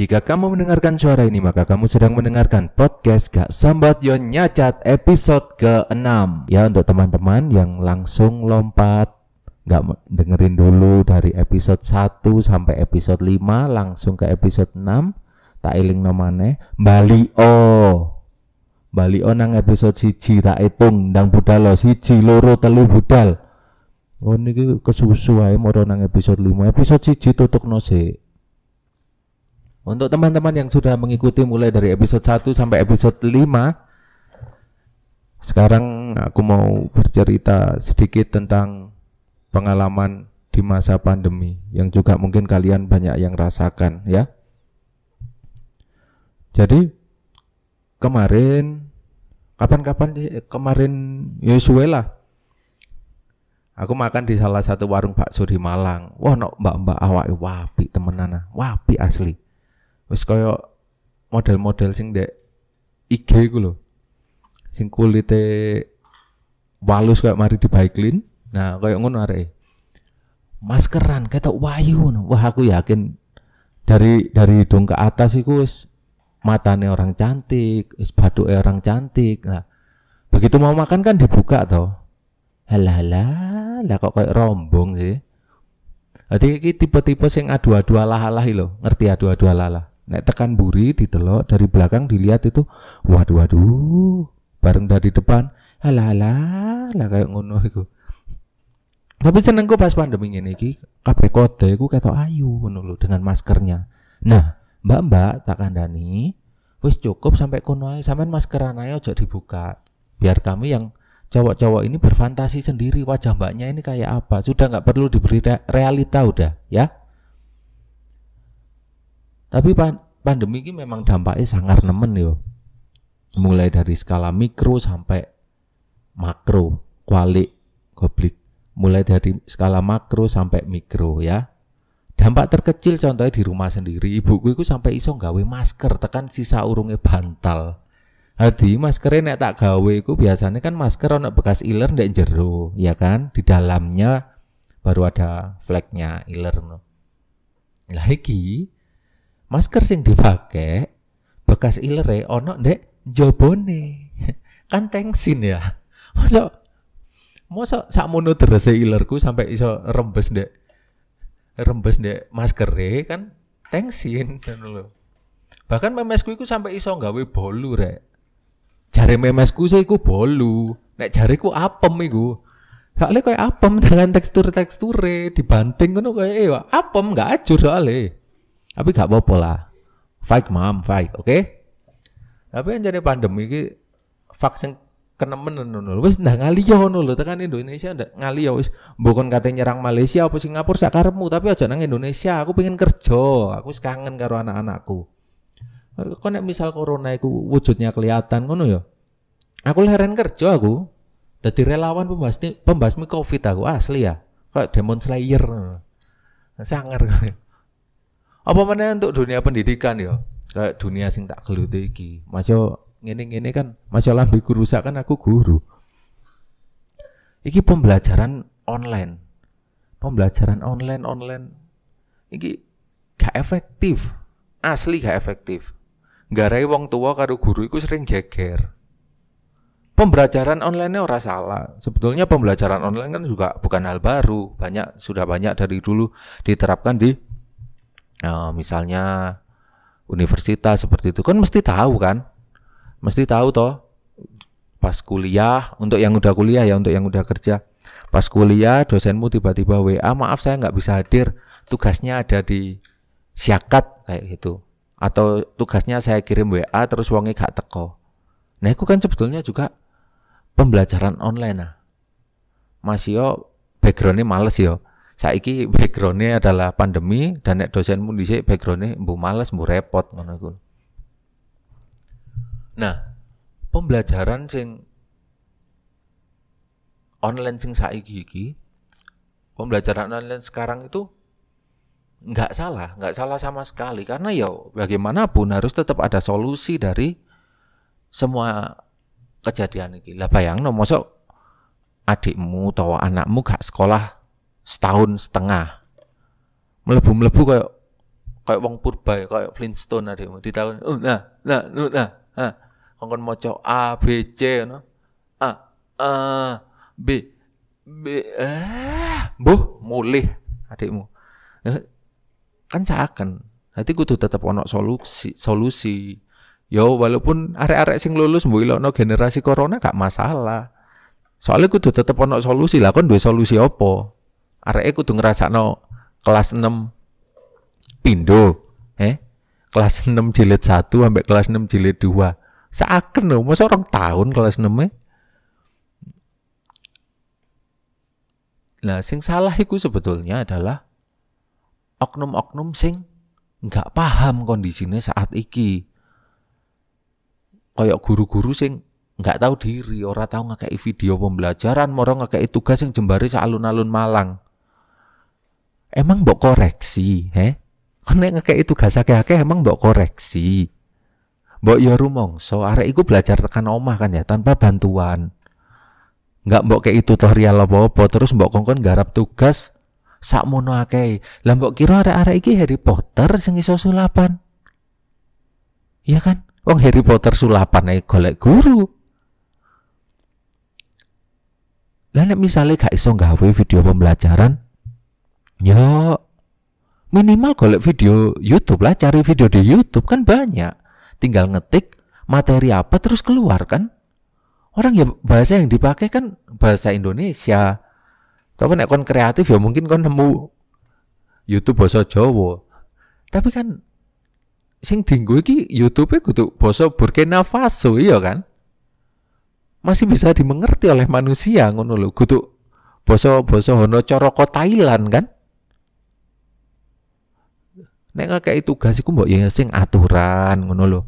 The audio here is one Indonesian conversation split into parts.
Jika kamu mendengarkan suara ini maka kamu sedang mendengarkan podcast Gak Sambat Yon Nyacat episode ke-6 Ya untuk teman-teman yang langsung lompat Gak dengerin dulu dari episode 1 sampai episode 5 Langsung ke episode 6 Tak iling nomane Bali O. Bali O nang episode siji tak hitung Ndang budal lo siji loro telu budal. Oh niki kesusu ae moro nang episode 5 Episode siji tutuk no sik untuk teman-teman yang sudah mengikuti mulai dari episode 1 sampai episode 5 Sekarang aku mau bercerita sedikit tentang pengalaman di masa pandemi Yang juga mungkin kalian banyak yang rasakan ya. Jadi kemarin Kapan-kapan kemarin lah. Aku makan di salah satu warung bakso di Malang. Wah, no, mbak-mbak awak wapi temenan, wapi asli wis kaya model-model sing dek IG ku lho. Sing kulite walus kayak mari dibaiklin. Nah, kayak ngono arek. Maskeran ketok wayu Wah, aku yakin dari dari hidung ke atas iku wis matane orang cantik, wis baduke orang cantik. Nah, begitu mau makan kan dibuka toh. Halah halah, lah kok kayak rombong sih. Jadi ini tipe-tipe sing adu-adu alah-alah lo, ngerti adu-adu alah-alah. Nek tekan buri ditelok dari belakang dilihat itu waduh waduh bareng dari depan halah halah lah kayak ngono iku. Tapi senengku pas pandemi ini ki kabeh kode iku ketok ayu ngono dengan maskernya. Nah, Mbak-mbak tak kandani wis cukup sampai kono ae sampean maskeran ae aja dibuka. Biar kami yang cowok-cowok ini berfantasi sendiri wajah mbaknya ini kayak apa. Sudah nggak perlu diberi realita udah ya. Tapi pandemi ini memang dampaknya sangat nemen yo. Mulai dari skala mikro sampai makro, kualik, goblik. Mulai dari skala makro sampai mikro ya. Dampak terkecil contohnya di rumah sendiri, ibuku itu sampai iso gawe masker tekan sisa urungnya bantal. Hadi maskernya nek tak gawe itu biasanya kan masker ono bekas iler ndek jero, ya kan? Di dalamnya baru ada flagnya iler no. Lah iki masker sing dipakai bekas ilere ono ndek jobone kan tengsin ya. Masa masa sakmono terese ilerku sampai iso rembes ndek rembes ndek masker kan tengsin. Kan lo bahkan memesku iku sampai iso gawe bolu rek. Jare memesku sih iku bolu. Nek jariku apem iku. Soalnya kayak apem dengan tekstur teksture dibanting kan kayak eh apem nggak acur soalnya tapi gak apa-apa lah. Fight mom, fight, oke? Okay? Tapi yang jadi pandemi ini vaksin kenemen ngono wis ndak ngaliyo ngono lho tekan Indonesia ndak ngaliyo wis. Bukan katanya nyerang Malaysia apa Singapura sakarepmu tapi aja nang Indonesia aku pengen kerja. Aku wis kangen karo anak-anakku. Kok nek misal corona iku wujudnya kelihatan ngono ya? Aku leren kerja aku. Dadi relawan pembasmi pembasmi covid aku asli ya. Kayak Demon Slayer. Sangar apa mana untuk dunia pendidikan ya? Kayak dunia sing tak geluti iki. Masya ngene-ngene kan masya lambiku rusak kan aku guru. Iki pembelajaran online. Pembelajaran online online iki gak efektif. Asli gak efektif. Garai wong tua karo guru iku sering geger. Pembelajaran online ora salah. Sebetulnya pembelajaran online kan juga bukan hal baru. Banyak sudah banyak dari dulu diterapkan di uh, misalnya universitas seperti itu kan mesti tahu kan? Mesti tahu toh pas kuliah untuk yang udah kuliah ya untuk yang udah kerja. Pas kuliah dosenmu tiba-tiba WA maaf saya nggak bisa hadir. Tugasnya ada di siakat kayak gitu. Atau tugasnya saya kirim WA terus wongi gak teko. Nah itu kan sebetulnya juga pembelajaran online nah. Masih yo backgroundnya males yo saiki backgroundnya adalah pandemi dan nek dosenmu dhisik backgroundnya mbu males mbu repot ngono iku. Nah pembelajaran sing online sing saiki iki pembelajaran online sekarang itu nggak salah nggak salah sama sekali. Karena ya bagaimanapun harus tetap ada solusi dari semua kejadian ini lah bayang no mosok adikmu atau anakmu gak sekolah setahun setengah. Melebu-melebu kayak kayak wong purba kayak Flintstone adekmu di tahun oh nah nah nah nah ah kongkon maca A B C no A A B B eh buh mulih adikmu. Ya, kan seakan. Nanti kudu tetap ono solusi solusi. Yo walaupun arek-arek sing lulus mbok ilokno generasi corona gak masalah. Soalnya kudu tetap ono solusi. Lah kon duwe solusi opo arek kudu ngrasakno kelas 6 pindo eh kelas 6 jilid 1 sampai kelas 6 jilid 2 seakan loh masa orang tahun kelas 6 eh Nah, sing salah itu sebetulnya adalah oknum-oknum sing nggak paham kondisinya saat iki. Kayak guru-guru sing nggak tahu diri, ora tahu ngekei video pembelajaran, moro ngekei tugas yang jembari alun-alun Malang. Emang mbok koreksi, he? Kan ngekei tugas akeh-akeh emang mbok koreksi. Mbok ya rumongso, arek iku belajar tekan omah kan ya tanpa bantuan. Enggak mbok kayak tutorial apa-apa terus mbok kongkon garap tugas sak mono akeh. Lah mbok kira arek-arek iki Harry Potter sing iso sulapan. Iya kan? Wong Harry Potter sulapan ae golek guru. Lah nek misale gak iso gawe video pembelajaran, yo minimal golek video YouTube lah, cari video di YouTube kan banyak. Tinggal ngetik materi apa terus keluar kan. Orang ya bahasa yang dipakai kan bahasa Indonesia. Tapi nek kon kreatif ya mungkin kon nemu YouTube bahasa Jawa. Tapi kan sing dinggo iki YouTube-e kudu bahasa Burkina Faso iya kan? Masih bisa dimengerti oleh manusia ngono lho kudu basa basa hono coroko Thailand kan nek ngakei tugas iku mbok ya sing aturan ngono lho.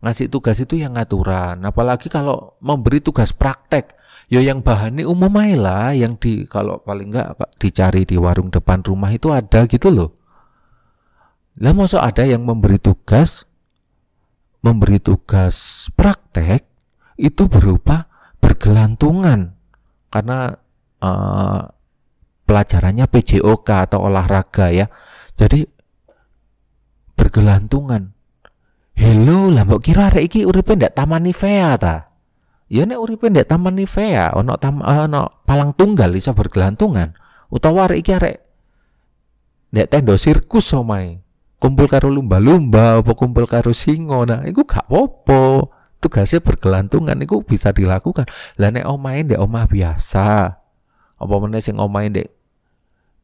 Ngasih tugas itu yang aturan apalagi kalau memberi tugas praktek. Ya yang bahannya umum lah yang di kalau paling enggak dicari di warung depan rumah itu ada gitu loh lah masa ada yang memberi tugas memberi tugas praktek itu berupa bergelantungan. Karena uh, pelajarannya PJOK atau olahraga ya jadi bergelantungan Hello, lah mbok kira arek iki uripe ndak Taman Nivea ta? Ya nek uripe ndak Taman Nivea, ono tam ono palang tunggal iso bergelantungan. Utawa arek iki arek ndak tendo sirkus omae. Kumpul karo lumba-lumba apa kumpul karo singo. Nah, iku gak apa-apa. Tugasnya bergelantungan iku bisa dilakukan. Lah nek omae ndek omah biasa. Apa meneh sing omae ndek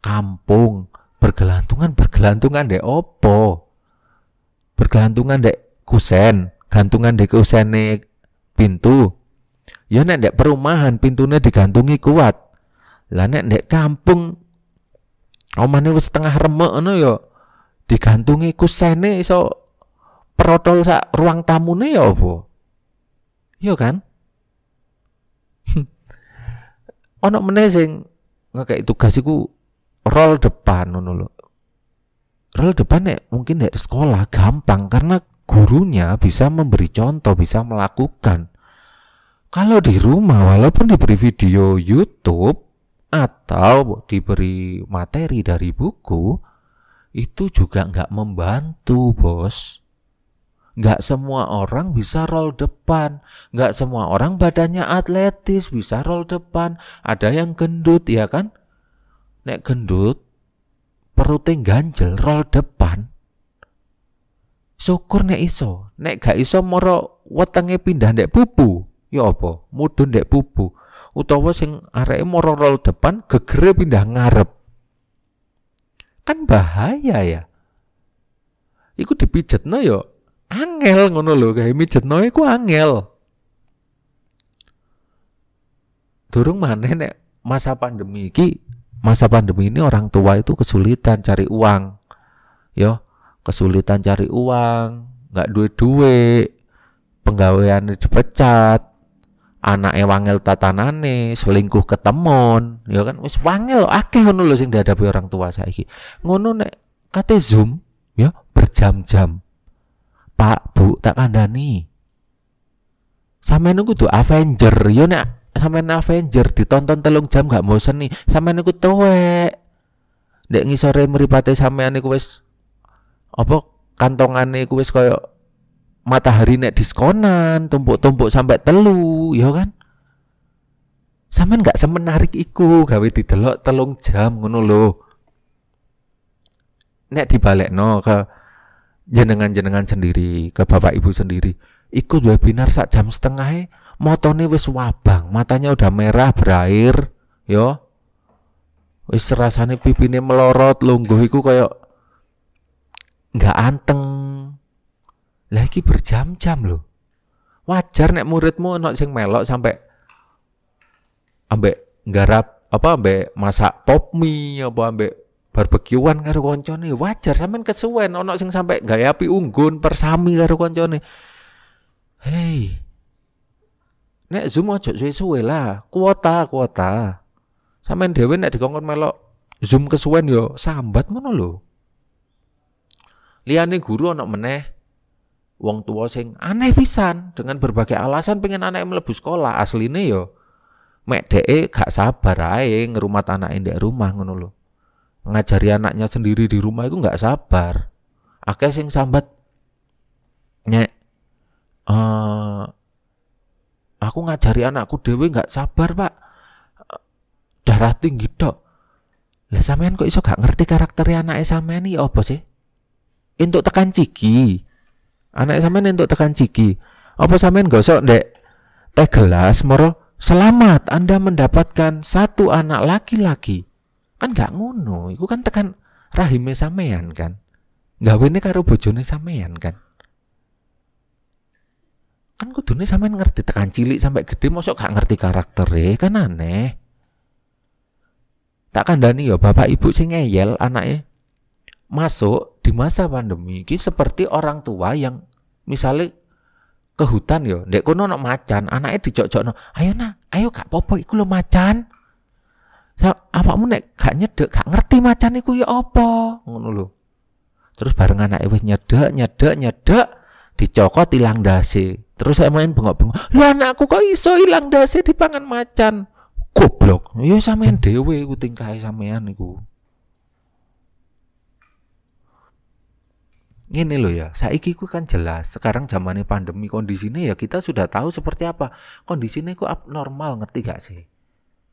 kampung bergelantungan bergelantungan ndek opo? Bergelantungan ndek kusen, gantungan di kusene pintu. Ya nek ndek perumahan pintunya digantungi kuat. Lah nek ndek kampung omane wis setengah remek ngono ya digantungi kusene iso protol sak ruang tamune ya apa? Iya kan? Ono meneh sing ngekek tugas iku rol depan ngono lho. Rol depan nek mungkin nek sekolah gampang karena gurunya bisa memberi contoh, bisa melakukan. Kalau di rumah, walaupun diberi video YouTube atau diberi materi dari buku, itu juga nggak membantu, bos. Nggak semua orang bisa roll depan, nggak semua orang badannya atletis bisa roll depan. Ada yang gendut, ya kan? Nek gendut, perutnya ganjel, roll depan, syukur nek iso. Nek gak iso moro wetenge pindah ndek pupu ya apa? Mudun ndek pupu utawa sing areke moro rol depan gegere pindah ngarep. Kan bahaya ya. Iku dipijetno ya angel ngono lho. Kayak mijetno iku angel. Durung maneh nek masa pandemi iki masa pandemi ini orang tua itu kesulitan cari uang yo kesulitan cari uang, nggak duit-duit, penggawaian dipecat, anak wangel tatanane, selingkuh ketemon, ya kan wis wangel akeh ngono lho sing dihadapi orang tua saiki. Ngono nek kate Zoom ya berjam-jam. Pak, Bu, tak kandani. Sampeyan kudu Avenger, ya nek sampeyan Avenger ditonton telung jam gak bosen nih. Sampeyan niku tuwek. Nek ngisore mripate sampeyan niku wis apa kantongane ku wis kaya matahari nek diskonan, tumpuk-tumpuk sampai telu, ya kan? Sampeyan nggak semenarik iku gawe didelok telung jam ngono lho. Nek dibalekno ke jenengan-jenengan sendiri, ke bapak ibu sendiri, ikut webinar sak jam setengah motone wis wabang, matanya udah merah berair, yo. Wis rasane pipine melorot, lungguh iku kaya nggak anteng. Lagi berjam-jam loh. Wajar nek muridmu ono sing melok sampai ambek nggarap apa ambek masak pop mie apa ambek barbekyuan karo koncone wajar sampean kesuwen ono sing sampai gawe api unggun persami karo koncone hei nek zoom aja suwe-suwe lah. Kuota kuota. Sampean dhewe nek dikongkon melok zoom kesuwen yo sambat ngono lho. Liyane guru ono meneh. Wong tua sing aneh pisan dengan berbagai alasan pengen anak mlebu sekolah asline yo. Mek dee gak sabar ae ngerumat anak ndek rumah ngono lho. Ngajari anaknya sendiri di rumah itu gak sabar. Akeh sing sambat nyek uh, aku ngajari anakku dewe gak sabar, Pak. Darah tinggi tok. Lah sampean kok iso gak ngerti karakter anake sampean iki apa sih? Untuk tekan ciki. Anak sampean untuk tekan ciki. Apa sampean gosok ndek teh gelas moro Selamat Anda mendapatkan satu anak laki-laki. Kan gak ngono, itu kan tekan rahime sampean kan. Gawene karo bojone sampean kan. Kan kudune sampean ngerti tekan cilik sampai gede mosok gak ngerti karaktere kan aneh. Tak kandani ya bapak ibu sing ngeyel anaknya masuk di masa pandemi ini seperti orang tua yang misalnya ke hutan yo ndek kono ono macan anaknya dijok-jokno ayo nak ayo gak popo iku lo macan. Sa awakmu nek gak nyedek gak ngerti macan iku ya apa? Ngono lho. Terus bareng anak wis nyedek nyedek nyedek dicokot ilang dasi terus saya main bengok-bengok lu anakku kok iso ilang dasi dipangan macan goblok ya sampean dhewe iku tingkahe sampean iku ini loh ya, saiki ku kan jelas. Sekarang zamannya pandemi kondisinya ya kita sudah tahu seperti apa. Kondisinya ku abnormal, ngerti gak sih?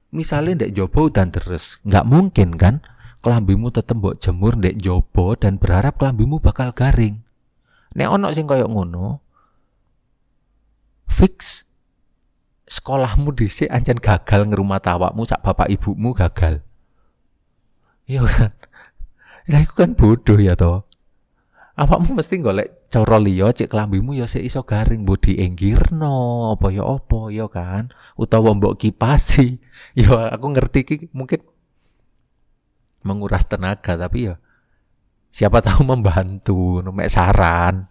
Misalnya ndek jobo dan terus, nggak mungkin kan? Kelambimu tetep mbok jemur ndek jobo dan berharap kelambimu bakal garing. Nek ono sing koyok ngono, fix sekolahmu dhisik ancen gagal ngerumah tawakmu sak bapak ibumu gagal. Iya kan? Lah itu kan bodoh ya toh awakmu mesti golek cara liya cek kelambimu ya sik iso garing mbok dienggirno apa ya apa ya kan utawa mbok kipasi ya aku ngerti ki mungkin menguras tenaga tapi ya siapa tahu membantu mek saran.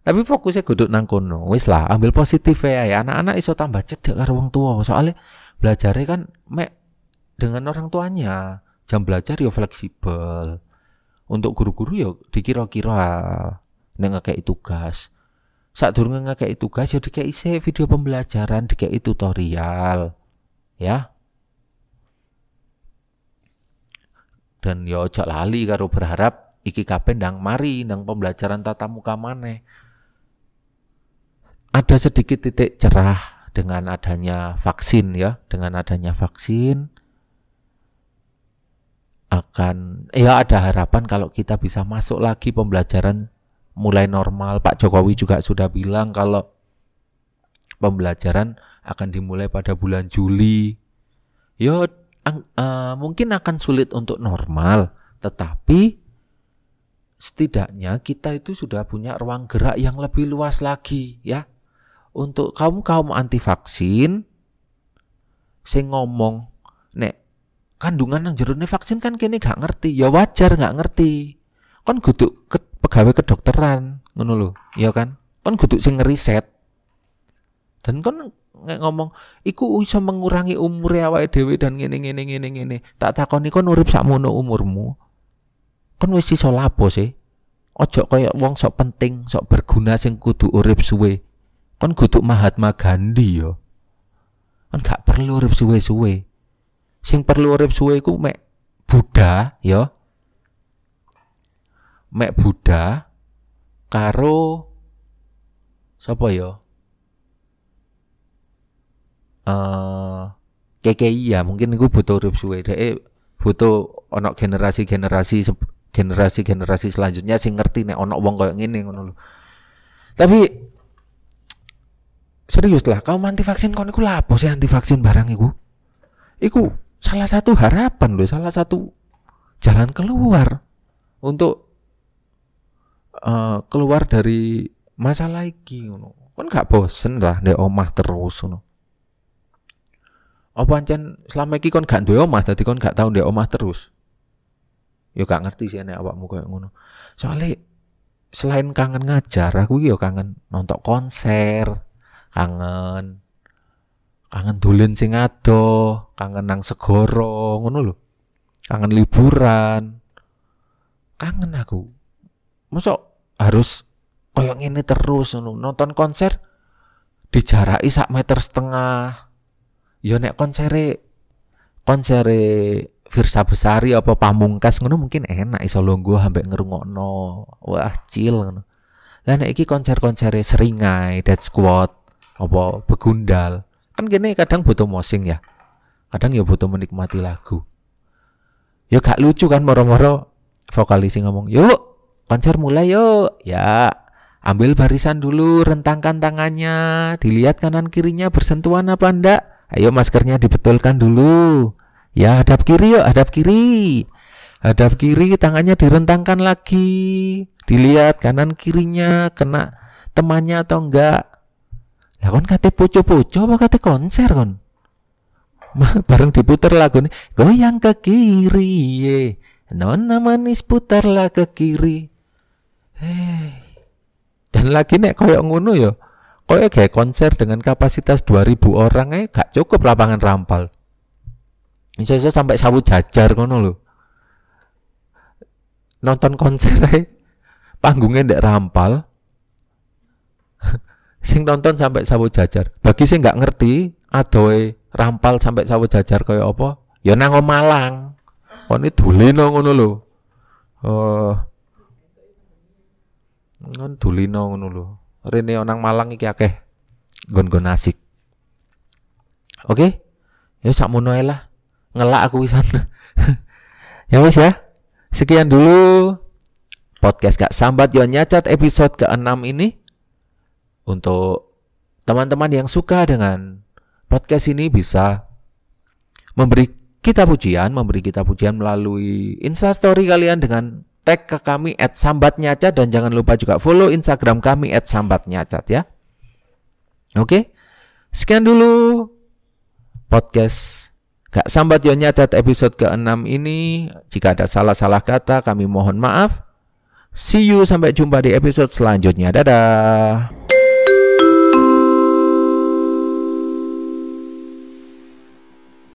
Tapi fokusnya kudu nang kono. Wis lah ambil positif ya, ya. Anak-anak iso tambah cedek karo wong tua. Soalnya belajarnya kan mek dengan orang tuanya. Jam belajar ya fleksibel. Untuk guru-guru ya dikira-kira neng ngekei tugas. Saat durung ngekei tugas ya dikei video pembelajaran dikei tutorial. Ya dan ya ojo lali karo berharap iki kapen ndang mari ndang pembelajaran tatap muka maneh ada sedikit titik cerah dengan adanya vaksin ya dengan adanya vaksin akan ya ada harapan kalau kita bisa masuk lagi pembelajaran mulai normal. Pak Jokowi juga sudah bilang kalau pembelajaran akan dimulai pada bulan Juli. Ya uh, mungkin akan sulit untuk normal, tetapi setidaknya kita itu sudah punya ruang gerak yang lebih luas lagi ya. Untuk kaum kaum anti vaksin sing ngomong nek kandungan yang jerone vaksin kan kini gak ngerti. Ya wajar gak ngerti. Kan kudu ke, pegawai kedokteran ngono lho ya kan? Kan kudu sing ngeriset. Dan kan ngomong iku bisa mengurangi umur awake dhewe dan ngene ngene ngene ngene. Tak takoni kon urip sakmono umurmu. Kan wis iso lapo sih. Ojo kaya wong sok penting sok berguna sing kudu urip suwe. Kon kudu Mahatma Gandhi yo. Kan gak perlu urip suwe-suwe. Sing perlu urip suwe iku mek Buddha ya mek Buddha karo sapa ya? Eh KKI ya mungkin iku butuh urip suwe dhek butuh ono generasi-generasi generasi-generasi selanjutnya sing ngerti nek ono wong koyo ngene ngono. Tapi serius lah, kamu anti vaksin kon iku lapo sih anti vaksin barang iku? Iku salah satu harapan loh, salah satu jalan keluar untuk uh, keluar dari masalah iki ngono. Kan gak bosen lah ndek omah terus ngono. Apa ancen selama iki kon gak duwe omah dadi kon gak tau ndek omah terus. Yo gak ngerti sih nek awakmu koyo ngono. Soalnya selain kangen ngajar, aku yo kangen nonton konser, kangen kangen dolen sing ado, kangen nang segoro, ngono lho. Kangen liburan. Kangen aku. Masa harus koyo ngene terus. Nonton konser dijaraki sak meter setengah. Yo nek konsere konsere Firsa Besari apa Pamungkas ngono mungkin enak iso longgo sampai ngerungokno. Wah, chill ngono. Lah nek iki konser-konsere seringai, Dead Squad, apa begundal. Kan gini kadang butuh mosing ya. Kadang ya butuh menikmati lagu. Ya gak lucu kan moro-moro vokalis ngomong yuk konser mulai yuk. Ya ambil barisan dulu rentangkan tangannya dilihat kanan kirinya bersentuhan apa ndak ayo maskernya dibetulkan dulu ya hadap kiri yuk hadap kiri hadap kiri tangannya direntangkan lagi dilihat kanan kirinya kena temannya atau enggak lah kon kate poco-poco apa kate konser kon? Bareng diputer lagu nih, goyang ke kiri ye. Nona manis putarlah ke kiri. Hei. Dan lagi nek koyo ngono yo. Koyo kayak konser dengan kapasitas 2000 orang eh gak cukup lapangan rampal. Misalnya sampai sawu jajar ngono lo. Nonton konser eh panggungnya ndak rampal. Sing nonton sampai sawo jajar. Bagi sing nggak ngerti adoe rampal sampai sawo jajar kaya apa? Ya nang Malang. Kon dulino ngono lho. Oh. Ngon dulino ngono lho rene nang Malang iki akeh. Gon-gon asik. Oke? Okay? ya sakmono ae lah. Ngelak aku wisan. Ya wis ya. Sekian dulu podcast gak sambat. Yo nyacat episode ke-6 ini untuk teman-teman yang suka dengan podcast ini bisa memberi kita pujian, memberi kita pujian melalui instastory kalian dengan tag ke kami at sambatnyacat dan jangan lupa juga follow Instagram kami at sambatnyacat ya. Oke, sekian dulu podcast Gak Sambat Yo Nyacat episode ke-6 ini. Jika ada salah-salah kata kami mohon maaf. See you sampai jumpa di episode selanjutnya. Dadah.